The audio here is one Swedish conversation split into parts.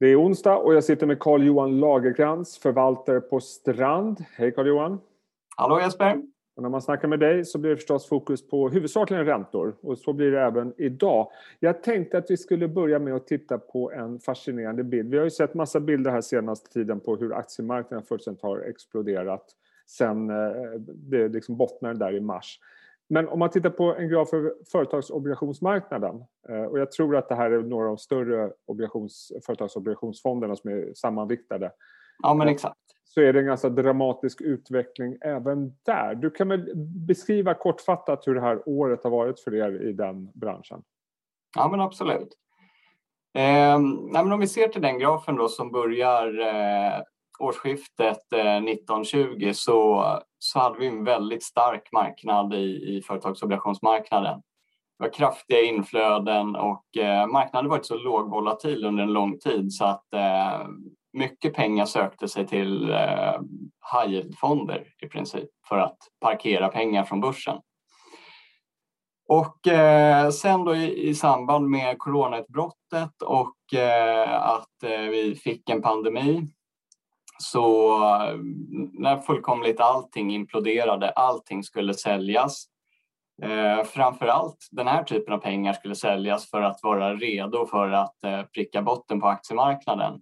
Det är onsdag och jag sitter med Carl-Johan Lagerkrans, förvaltare på Strand. Hej Carl-Johan! Hallå Jesper! Och när man snackar med dig så blir det förstås fokus på huvudsakligen räntor och så blir det även idag. Jag tänkte att vi skulle börja med att titta på en fascinerande bild. Vi har ju sett massa bilder här senaste tiden på hur aktiemarknaden fullständigt har exploderat sen eh, det liksom bottnade där i mars. Men om man tittar på en graf för företagsobligationsmarknaden eh, och jag tror att det här är några av de större obligations, företagsobligationsfonderna som är sammanviktade. Ja, men exakt. Så är det en ganska dramatisk utveckling även där. Du kan väl beskriva kortfattat hur det här året har varit för er i den branschen? Ja, men absolut. Eh, nej, men om vi ser till den grafen då som börjar eh, årsskiftet eh, 1920 så, så hade vi en väldigt stark marknad i, i företagsobligationsmarknaden. Det var kraftiga inflöden och eh, marknaden varit så lågvolatil under en lång tid så att eh, mycket pengar sökte sig till eh, high yield-fonder i princip för att parkera pengar från börsen. Och eh, sen då i, i, samband med coronautbrottet och eh, att eh, vi fick en pandemi så eh, när fullkomligt allting imploderade, allting skulle säljas. Eh, framför allt den här typen av pengar skulle säljas för att vara redo för att eh, pricka botten på aktiemarknaden.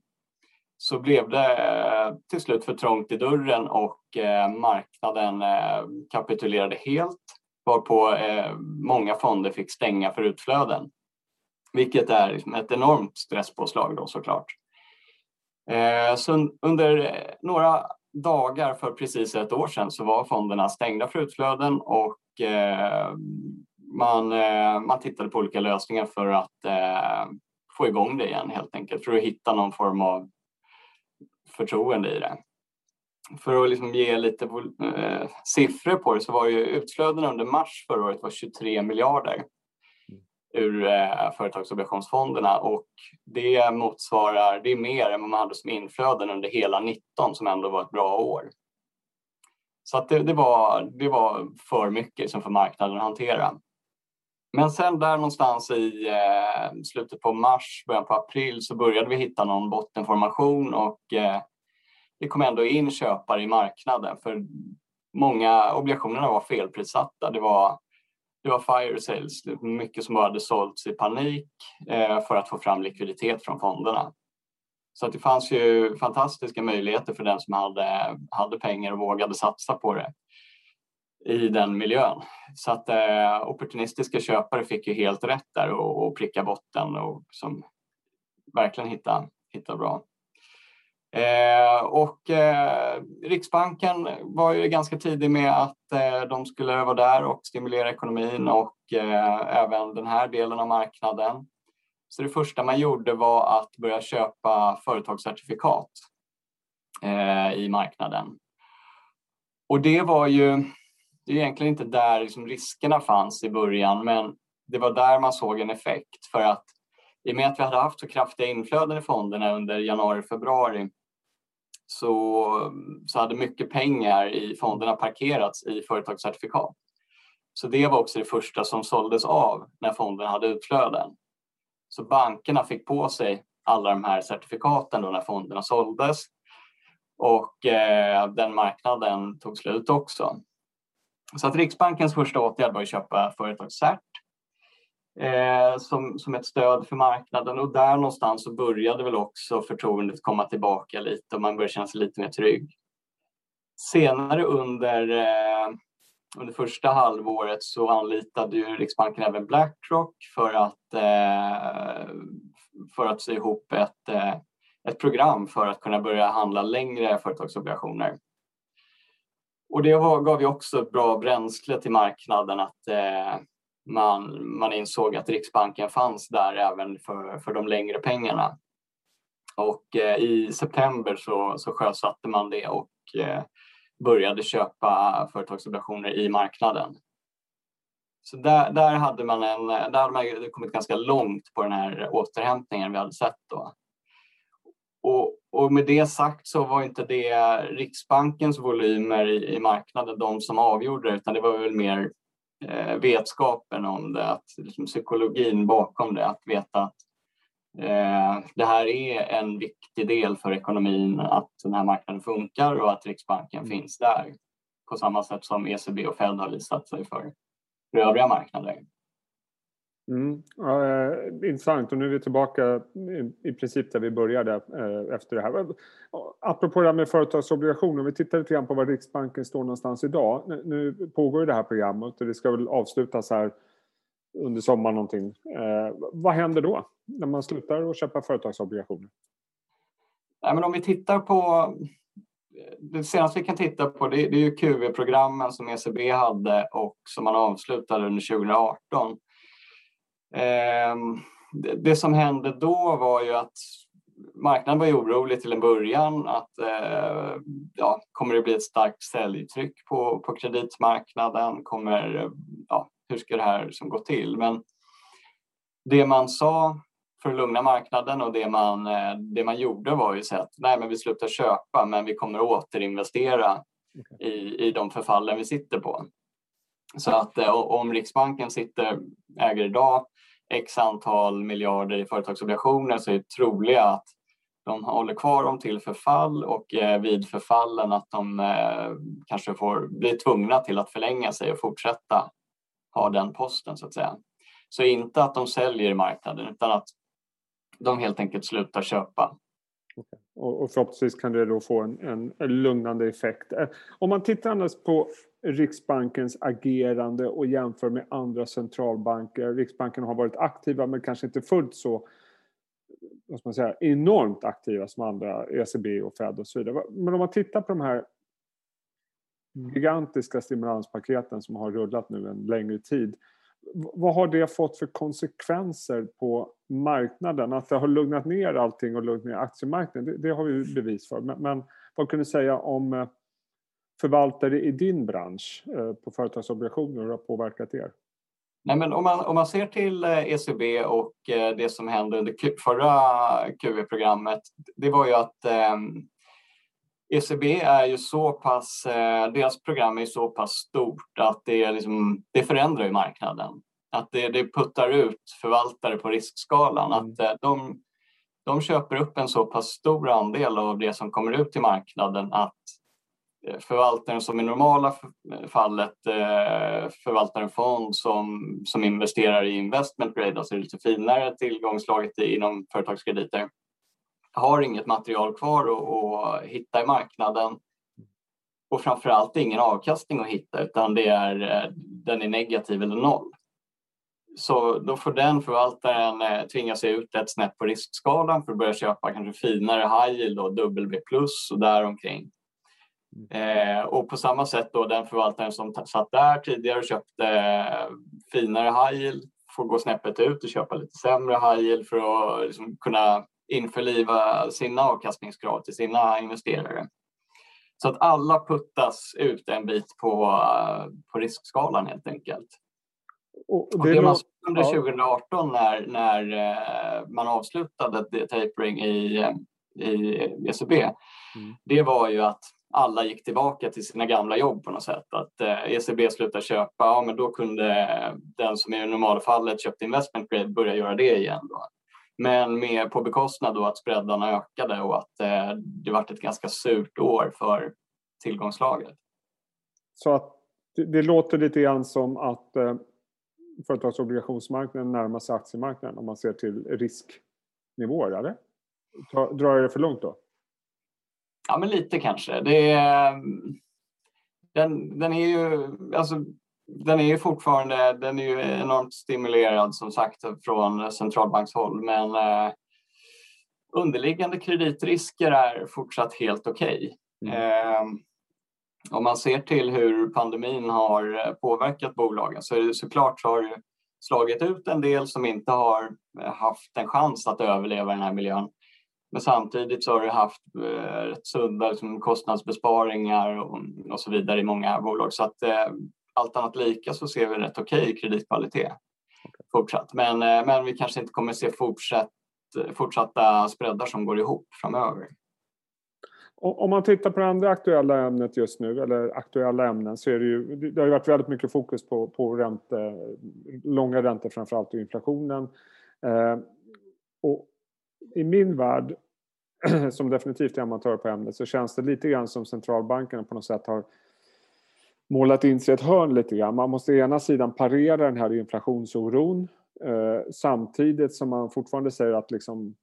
Så blev det eh, till slut för trångt i dörren och eh, marknaden eh, kapitulerade helt varpå eh, många fonder fick stänga för utflöden. Vilket är ett enormt stresspåslag då såklart. Eh, så under eh, några dagar för precis ett år sedan så var fonderna stängda för utflöden och eh, man, man tittade på olika lösningar för att få igång det igen helt enkelt, för att hitta någon form av förtroende i det. För att liksom ge lite siffror på det så var ju utflödena under mars förra året var 23 miljarder ur eh, företagsobligationsfonderna och det motsvarar, det är mer än vad man hade som inflöden under hela 19 som ändå var ett bra år. Så att det, det, var, det var för mycket som för marknaden att hantera. Men sen där någonstans i eh, slutet på mars, början på april så började vi hitta någon bottenformation och eh, det kom ändå in köpare i marknaden för många obligationerna var felprissatta. Det var det var fire sales, mycket som bara hade sålts i panik eh, för att få fram likviditet från fonderna. Så att det fanns ju fantastiska möjligheter för den som hade, hade pengar och vågade satsa på det i den miljön. Så att eh, opportunistiska köpare fick ju helt rätt där och, och pricka botten och som verkligen hitta, hitta bra. Eh, och eh, Riksbanken var ju ganska tidig med att eh, de skulle vara där och stimulera ekonomin och eh, även den här delen av marknaden. Så det första man gjorde var att börja köpa företagscertifikat eh, i marknaden. Och det var ju det är egentligen inte där liksom riskerna fanns i början, men det var där man såg en effekt för att i och med att vi hade haft så kraftiga inflöden i fonderna under januari, februari så, så hade mycket pengar i fonderna parkerats i företagscertifikat. Så det var också det första som såldes av när fonderna hade utflöden. Så bankerna fick på sig alla de här certifikaten då när fonderna såldes och eh, den marknaden tog slut också. Så att Riksbankens första åtgärd var att köpa företagscert eh, som, som ett stöd för marknaden och där någonstans så började väl också förtroendet komma tillbaka lite och man började känna sig lite mer trygg. Senare under, eh, under första halvåret så anlitade ju Riksbanken även Blackrock för att, eh, för att sy ihop ett, eh, ett program för att kunna börja handla längre företagsobligationer. Och det var, gav ju också ett bra bränsle till marknaden att eh, man, man insåg att Riksbanken fanns där även för, för de längre pengarna. Och eh, i september så, så sjösatte man det och eh, började köpa företagsobligationer i marknaden. Så där, där hade man en, där hade man kommit ganska långt på den här återhämtningen vi hade sett då. Och, och med det sagt så var inte det Riksbankens volymer i, i marknaden de som avgjorde utan det var väl mer eh, vetskapen om det, att liksom, psykologin bakom det, att veta att Eh, det här är en viktig del för ekonomin att den här marknaden funkar och att Riksbanken mm. finns där på samma sätt som ECB och Fed har visat sig för, för övriga marknader. Mm. Ja, eh, intressant och nu är vi tillbaka i, i princip där vi började eh, efter det här. Apropå det här med företagsobligationer, om vi tittar lite grann på var Riksbanken står någonstans idag. Nu, nu pågår ju det här programmet och det ska väl avslutas här under sommaren någonting. Eh, vad händer då när man slutar att köpa företagsobligationer? Ja, men om vi tittar på det senaste vi kan titta på det, det är ju QE-programmen som ECB hade och som man avslutade under 2018. Eh, det, som hände då var ju att marknaden var ju orolig till en början att eh, ja, kommer det bli ett starkt säljtryck på, på kreditmarknaden? Kommer, ja, hur ska det här som gå till? Men det man sa för att lugna marknaden och det man, eh, det man gjorde var ju att nej, men vi slutar köpa men vi kommer återinvestera okay. i, i de förfallen vi sitter på. Så att eh, om Riksbanken sitter, äger idag x antal miljarder i företagsobligationer så är det troliga att de håller kvar dem till förfall och eh, vid förfallen att de eh, kanske får bli tvungna till att förlänga sig och fortsätta ha den posten så att säga. Så inte att de säljer i marknaden utan att de helt enkelt slutar köpa. Och, förhoppningsvis kan det då få en, en, en lugnande effekt. Eh, om man tittar annars på Riksbankens agerande och jämför med andra centralbanker. Riksbanken har varit aktiva men kanske inte fullt så vad ska man säga, enormt aktiva som andra, ECB och Fed och så vidare. Men om man tittar på de här gigantiska stimulanspaketen som har rullat nu en längre tid vad har det fått för konsekvenser på marknaden? Att det har lugnat ner allting och lugnat ner aktiemarknaden, det, det har vi bevis för. Men, men vad kan du säga om eh, förvaltare i din bransch eh, på företagsobligationer, hur det har påverkat er? Nej, men om, man, om man ser till eh, ECB och det som hände under förra QE-programmet, det var ju att eh, ECB är ju så pass, eh, deras program är så pass stort att det, liksom, det förändrar marknaden. Att det, det puttar ut förvaltare på riskskalan. Mm. Att eh, de, de köper upp en så pass stor andel av det som kommer ut i marknaden att eh, förvaltaren som i normala fallet förvaltar en fond som, som investerar i investment grade, alltså lite finare tillgångslaget inom företagskrediter, har inget material kvar att, att hitta i marknaden och framförallt ingen avkastning att hitta utan det är, eh, den är negativ eller noll. Så då får den förvaltaren eh, tvinga sig ut ett snäpp på riskskalan för att börja köpa kanske finare high yield och W plus och däromkring. Eh, och på samma sätt då den förvaltaren som satt där tidigare och köpte eh, finare high yield får gå snäppet ut och köpa lite sämre high yield för att liksom kunna införliva sina avkastningskrav till sina investerare. Så att alla puttas ut en bit på, på riskskalan helt enkelt. Och det, och det man såg under 2018 när, när eh, man avslutade tapering i, i ECB, mm. det var ju att alla gick tillbaka till sina gamla jobb på något sätt. Att eh, ECB slutade köpa, ja men då kunde den som i normalfallet köpte investment grade börja göra det igen. Då. Men med på bekostnad då att spreadarna ökade och att eh, det varit ett ganska surt år för tillgångslaget. Så att det, det låter lite grann som att eh, företagsobligationsmarknaden närmar sig aktiemarknaden om man ser till risknivåer, eller? Drar jag det för långt då? Ja, men lite kanske. Det är, den, den är ju, alltså den är ju fortfarande den är ju enormt stimulerad som sagt från centralbankshåll men eh, underliggande kreditrisker är fortsatt helt okej. Okay. Mm. Eh, om man ser till hur pandemin har påverkat bolagen så är det såklart så har det slagit ut en del som inte har haft en chans att överleva den här miljön. Men samtidigt så har det haft eh, rätt sunda liksom, kostnadsbesparingar och, och, så vidare i många bolag. Så att eh, allt annat lika så ser vi rätt okej okay kreditkvalitet fortsatt. Men, eh, men vi kanske inte kommer se fortsatt, fortsatta spreadar som går ihop framöver. Om man tittar på det andra aktuella ämnet just nu, eller aktuella ämnen, så är det ju, det har ju varit väldigt mycket fokus på, på ränte, långa räntor framförallt och inflationen. Eh, och i min värld, som definitivt är amatör på ämnet, så känns det lite grann som centralbankerna på något sätt har målat in sig ett hörn lite grann. Man måste å ena sidan parera den här inflationsoron eh, samtidigt som man fortfarande säger att liksom,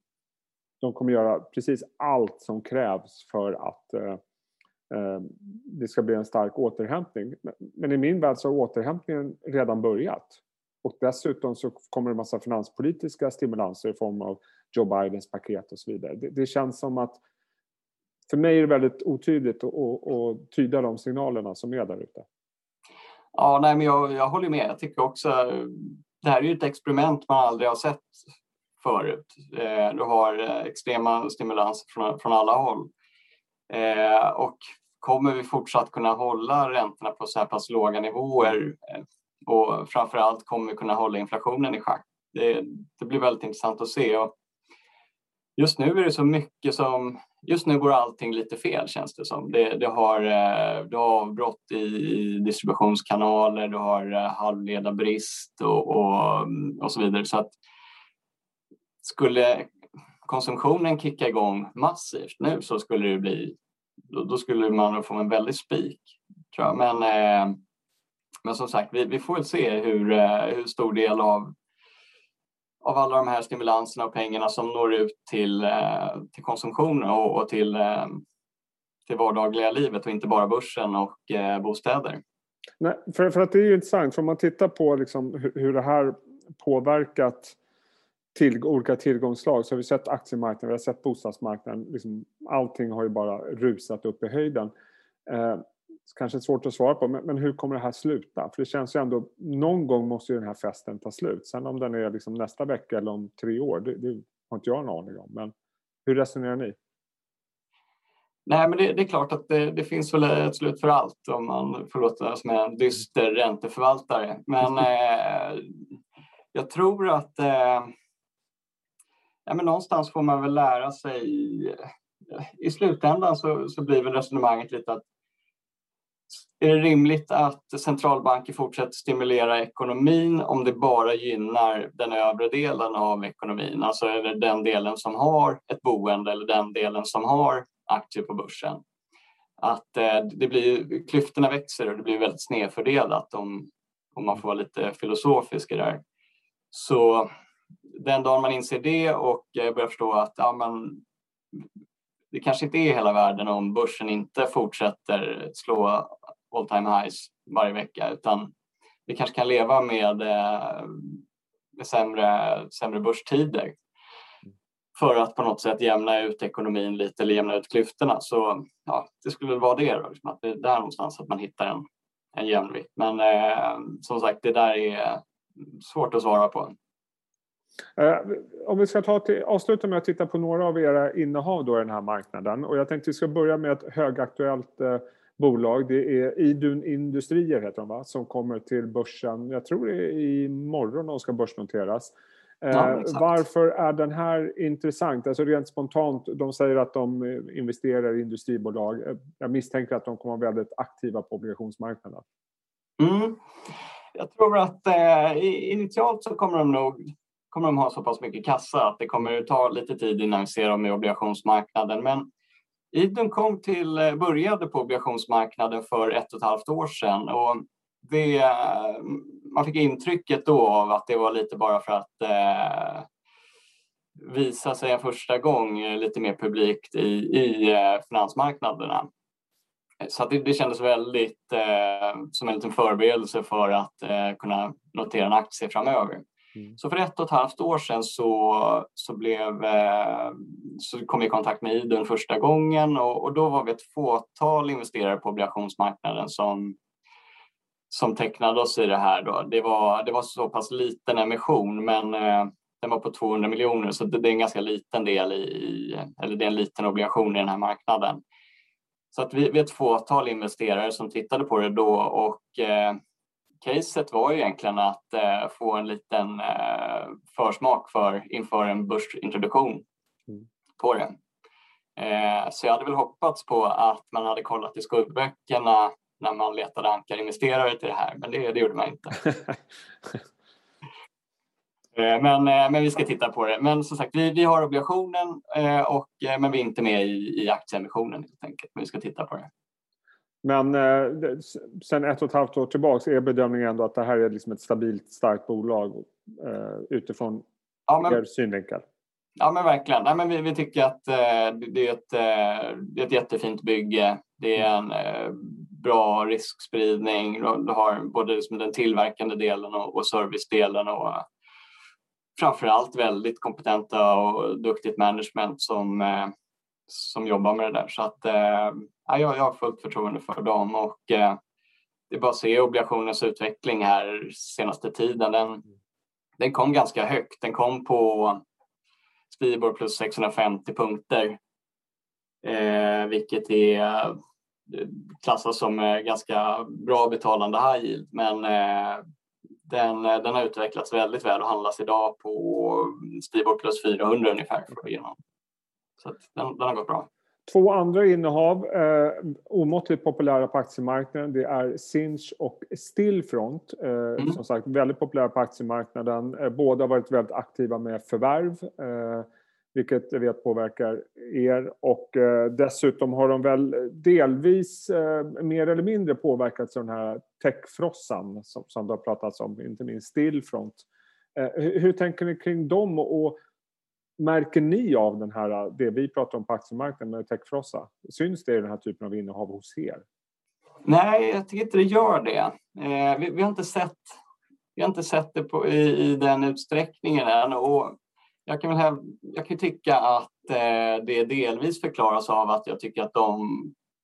de kommer göra precis allt som krävs för att eh, eh det ska bli en stark återhämtning. Men i min värld så har återhämtningen redan börjat. Och dessutom så kommer det en massa finanspolitiska stimulanser i form av Joe Bidens paket och så vidare. Det, det känns som att för mig är det väldigt otydligt att tyda de signalerna som är där ute. Ja, nej, men jag, jag håller med. Jag tycker också det här är ju ett experiment man aldrig har sett förut. Eh, du har eh, extrema stimulanser från, från alla håll. Eh, och kommer vi fortsatt kunna hålla räntorna på så här pass låga nivåer eh, och framför allt kommer vi kunna hålla inflationen i schack? Det, det blir väldigt intressant att se. Och just nu är det så mycket som... Just nu går allting lite fel känns det som. Det, det har, eh, du har avbrott i, i distributionskanaler, du har eh, halvledarbrist och, och, mm, och så vidare. Så att skulle konsumtionen kicka igång massivt nu så skulle det bli, då, då skulle man få en väldig spik. Tror jag. Men, eh, men som sagt, vi, vi får väl se hur, eh, hur stor del av, av alla de här stimulanserna och pengarna som når ut till, eh, till konsumtion och, och till, eh, till vardagliga livet och inte bara börsen och eh, bostäder. Nej, för, för att det är ju intressant, för om man tittar på liksom hur, hur det här påverkat till, olika tillgångsslag så har vi sett aktiemarknaden, vi har sett bostadsmarknaden. Liksom, allting har ju bara rusat upp i höjden. Eh, kanske svårt att svara på, men, men, hur kommer det här sluta? För det känns ju ändå, någon gång måste ju den här festen ta slut. Sen om den är liksom nästa vecka eller om tre år, det, det har inte jag en aning om. Men hur resonerar ni? Nej, men det, det, är klart att det, det, finns väl ett slut för allt om man får låta som en dyster ränteförvaltare. Men eh, jag tror att eh, ja, men någonstans får man väl lära sig. I slutändan så, så blir väl resonemanget lite att är det rimligt att centralbanker fortsätter stimulera ekonomin om det bara gynnar den övre delen av ekonomin? Alltså är det den delen som har ett boende eller den delen som har aktier på börsen? Att eh, det blir, klyftorna växer och det blir väldigt snedfördelat om, om man får vara lite filosofisk i det här. Så den dagen man inser det och eh, börjar förstå att ja, men, det kanske inte är hela världen om börsen inte fortsätter slå all time highs varje vecka utan vi kanske kan leva med, eh, med sämre, sämre börstider för att på något sätt jämna ut ekonomin lite eller jämna ut klyftorna. Så ja, det skulle väl vara det då, liksom att det är där någonstans att man hittar en, en jämvikt. Men eh, som sagt, det där är svårt att svara på. Eh, om vi ska ta till, avsluta med att titta på några av era innehav då i den här marknaden. Och jag tänkte vi ska börja med ett högaktuellt eh, bolag. Det är Idun Industrier heter de va? Som kommer till börsen, jag tror det är imorgon de ska börsnoteras. Eh, ja, varför är den här intressant? Alltså rent spontant, de säger att de investerar i industribolag. Jag misstänker att de kommer vara väldigt aktiva på obligationsmarknaden. Mm. Jag tror att eh, initialt så kommer de nog kommer de ha så pass mycket kassa att det kommer ta lite tid innan vi ser dem i obligationsmarknaden. Men Idun kom till, eh, började på obligationsmarknaden för ett och ett halvt år sedan och det, eh, man fick intrycket då av att det var lite bara för att eh, visa sig en första gång eh, lite mer publikt i, i finansmarknaderna. Så det, det kändes väldigt eh, som en liten förberedelse för att eh, kunna notera en aktie framöver. Mm. Så för ett och ett halvt år sedan så, så, blev, eh, så kom vi i kontakt med Idun första gången och, och, då var vi ett fåtal investerare på obligationsmarknaden som, som tecknade oss i det här. Då. Det, var, det var så pass liten emission men eh, den var på 200 miljoner så det, det, är en ganska liten del i, eller det är en liten obligation i den här marknaden. Så att vi, vi är ett fåtal investerare som tittade på det då och eh, caset var ju egentligen att eh, få en liten eh, försmak för inför en börsintroduktion mm. på det. Eh, så jag hade väl hoppats på att man hade kollat i skuldböckerna när man letade ankarinvesterare till det här, men det, det gjorde man inte. Men, men vi ska titta på det. Men som sagt, vi, vi har obligationen, och, men vi är inte med i, i aktieemissionen helt enkelt. Men vi ska titta på det. Men eh, sen ett och ett halvt år tillbaka är bedömningen ändå att det här är liksom ett stabilt, starkt bolag eh, utifrån ja, men, er synvinkel. Ja men verkligen. Nej, men vi, vi tycker att eh, det, är ett, eh, det är ett jättefint bygge. Det är en eh, bra riskspridning. Du, har både liksom den tillverkande delen och, och servicedelen och framför allt väldigt kompetenta och duktigt management som, eh, som jobbar med det där. Så att, ja, jag, har fullt förtroende för dem och eh, det är bara att se obligationens utveckling här senaste tiden. Den, den kom ganska högt. Den kom på Spibor plus 650 punkter, eh, vilket är eh, klassas som eh, ganska bra betalande high yield. Men eh, den, eh, den har utvecklats väldigt väl och handlas idag på Spibor plus 400 ungefär. För att Så den, den har gått bra. Två andra innehav, eh, omåttligt populära på aktiemarknaden, det är Sinch och Stillfront. Eh, mm. Som sagt, väldigt populära på aktiemarknaden. Eh, båda har varit väldigt aktiva med förvärv, eh, vilket jag vet påverkar er. Och eh, dessutom har de väl delvis eh, mer eller mindre påverkats av den här techfrossan som, som det har pratats om, inte minst Stillfront. Hur, hur tänker ni kring dem? och Märker ni av den här, äh, det vi pratar om på aktiemarknaden med techfrossa? Syns det i den här typen av innehav hos er? Nej, jag tycker inte det gör det. Eh, vi, vi, har inte sett, vi har inte sett det på, i, i den utsträckningen än. Och jag kan, väl jag kan tycka att eh, det delvis förklaras av att jag tycker att de,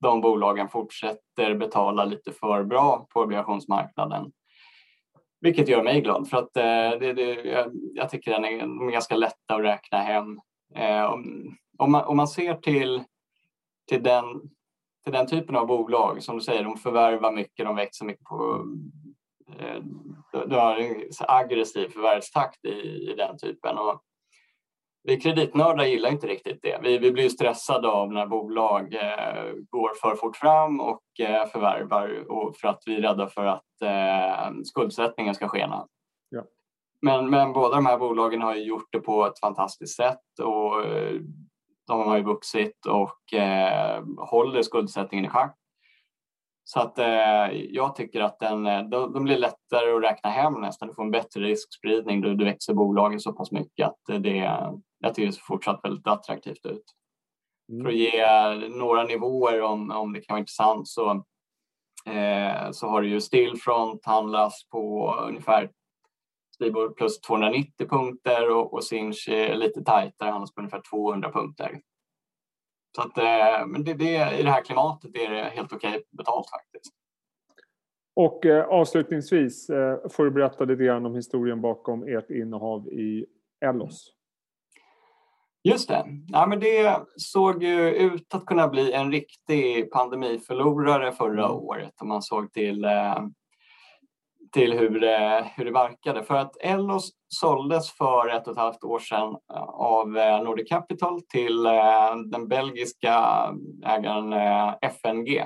de bolagen fortsätter betala lite för bra på obligationsmarknaden. Vilket gör mig glad för att eh, det, det, jag, jag, tycker den är, de är ganska lätta att räkna hem. Eh, om, om, man, om man ser till, till, den, till den typen av bolag, som du säger, de förvärvar mycket, de växer mycket på eh, du har en aggressiv förvärvstakt i, i den typen. Och vi kreditnördar gillar inte riktigt det. Vi, vi blir stressade av när bolag eh, går för fort fram och eh, förvärvar och för att vi är rädda för att eh, skuldsättningen ska skena. Ja. Men, men båda de här bolagen har gjort det på ett fantastiskt sätt och eh, de har ju vuxit och eh, håller skuldsättningen i schack. Så att eh, jag tycker att den, eh, de, de, blir lättare att räkna hem nästan. Du får en bättre riskspridning. Du, du växer bolagen så pass mycket att det, jag tycker det ser fortsatt väldigt attraktivt ut. Mm. För att ge några nivåer om, om det kan vara intressant så, eh, så har du ju Stillfront handlas på ungefär Stibor plus 290 punkter och, och Sinch lite tajtare handlas på ungefär 200 punkter. Så att, eh, men det, det, i det här klimatet är det helt okej betalt faktiskt. Och eh, avslutningsvis eh, får du berätta lite grann om historien bakom ert innehav i Ellos. Just det. Ja, men det såg ju ut att kunna bli en riktig pandemiförlorare förra mm. året om man såg till, eh, till hur, det, hur det verkade. För att Ellos såldes för ett och ett halvt år sedan eh, av eh, Nordic Capital till den belgiska ägaren FNG.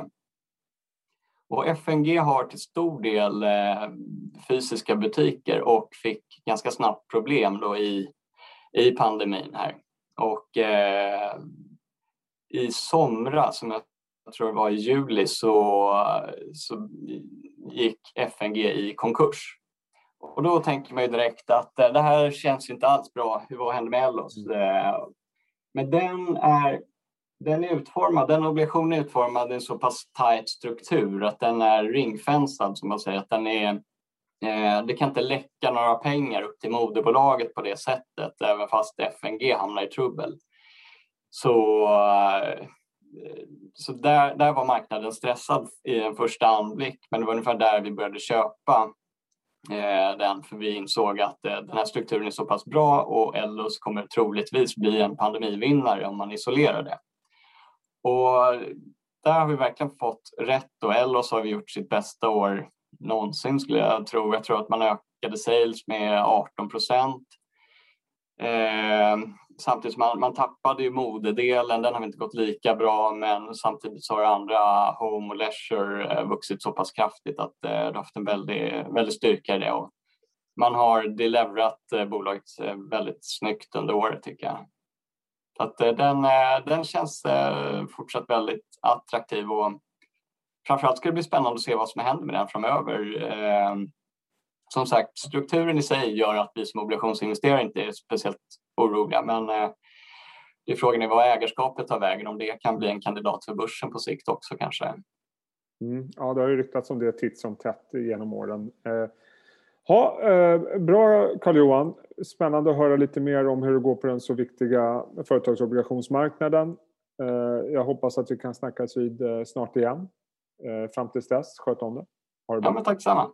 Och FNG har till stor del fysiska butiker och fick ganska snabbt problem då i, i pandemin här. Och eh, i somras, som jag tror det var i juli, så, så gick FNG i konkurs. Och då tänker man ju direkt att eh, det här känns inte alls bra. Hur, vad händer med Ellos? Mm. Eh, men den är, den är utformad, den obligationen är utformad i en så pass tight struktur att den är ringfensad som man säger. Att den är Eh, det kan inte läcka några pengar upp till moderbolaget på det sättet, även fast FNG hamnar i trubbel. Så, eh, så där, där var marknaden stressad i en första anblick, men det var ungefär där vi började köpa eh, den, för vi insåg att den här strukturen är så pass bra och Ellos kommer troligtvis bli en pandemivinnare om man isolerar det. Och där har vi verkligen fått rätt och Ellos har gjort sitt bästa år någonsin skulle jag tro. Jag tror att man ökade sales med 18 procent. Eh, samtidigt som man, man tappade ju modedelen, den har inte gått lika bra men samtidigt så har andra home och leisure eh, vuxit så pass kraftigt att eh, det har haft en väldig, väldig styrka i det. Och man har delevrat eh, bolaget eh, väldigt snyggt under året tycker jag. Så att eh, den, den känns fortsatt väldigt attraktiv och framförallt ska det bli spännande att se vad som händer med den framöver. Ehm, som sagt, strukturen i sig gör att vi som obligationsinvesterare inte är speciellt oroliga, men eh, det är frågan är vad ägarskapet tar vägen, om det kan bli en kandidat för börsen på sikt också kanske. Mm, ja, det har ju ryktats om det titt som tätt genom åren. Eh, ha, eh, bra Carl-Johan, spännande att höra lite mer om hur det går på den så viktiga företagsobligationsmarknaden. Eh, jag hoppas att vi kan snackas vid eh, snart igen. Eh, fram tills dess, sköt om det. Ha det bra. Ja, men tack samma.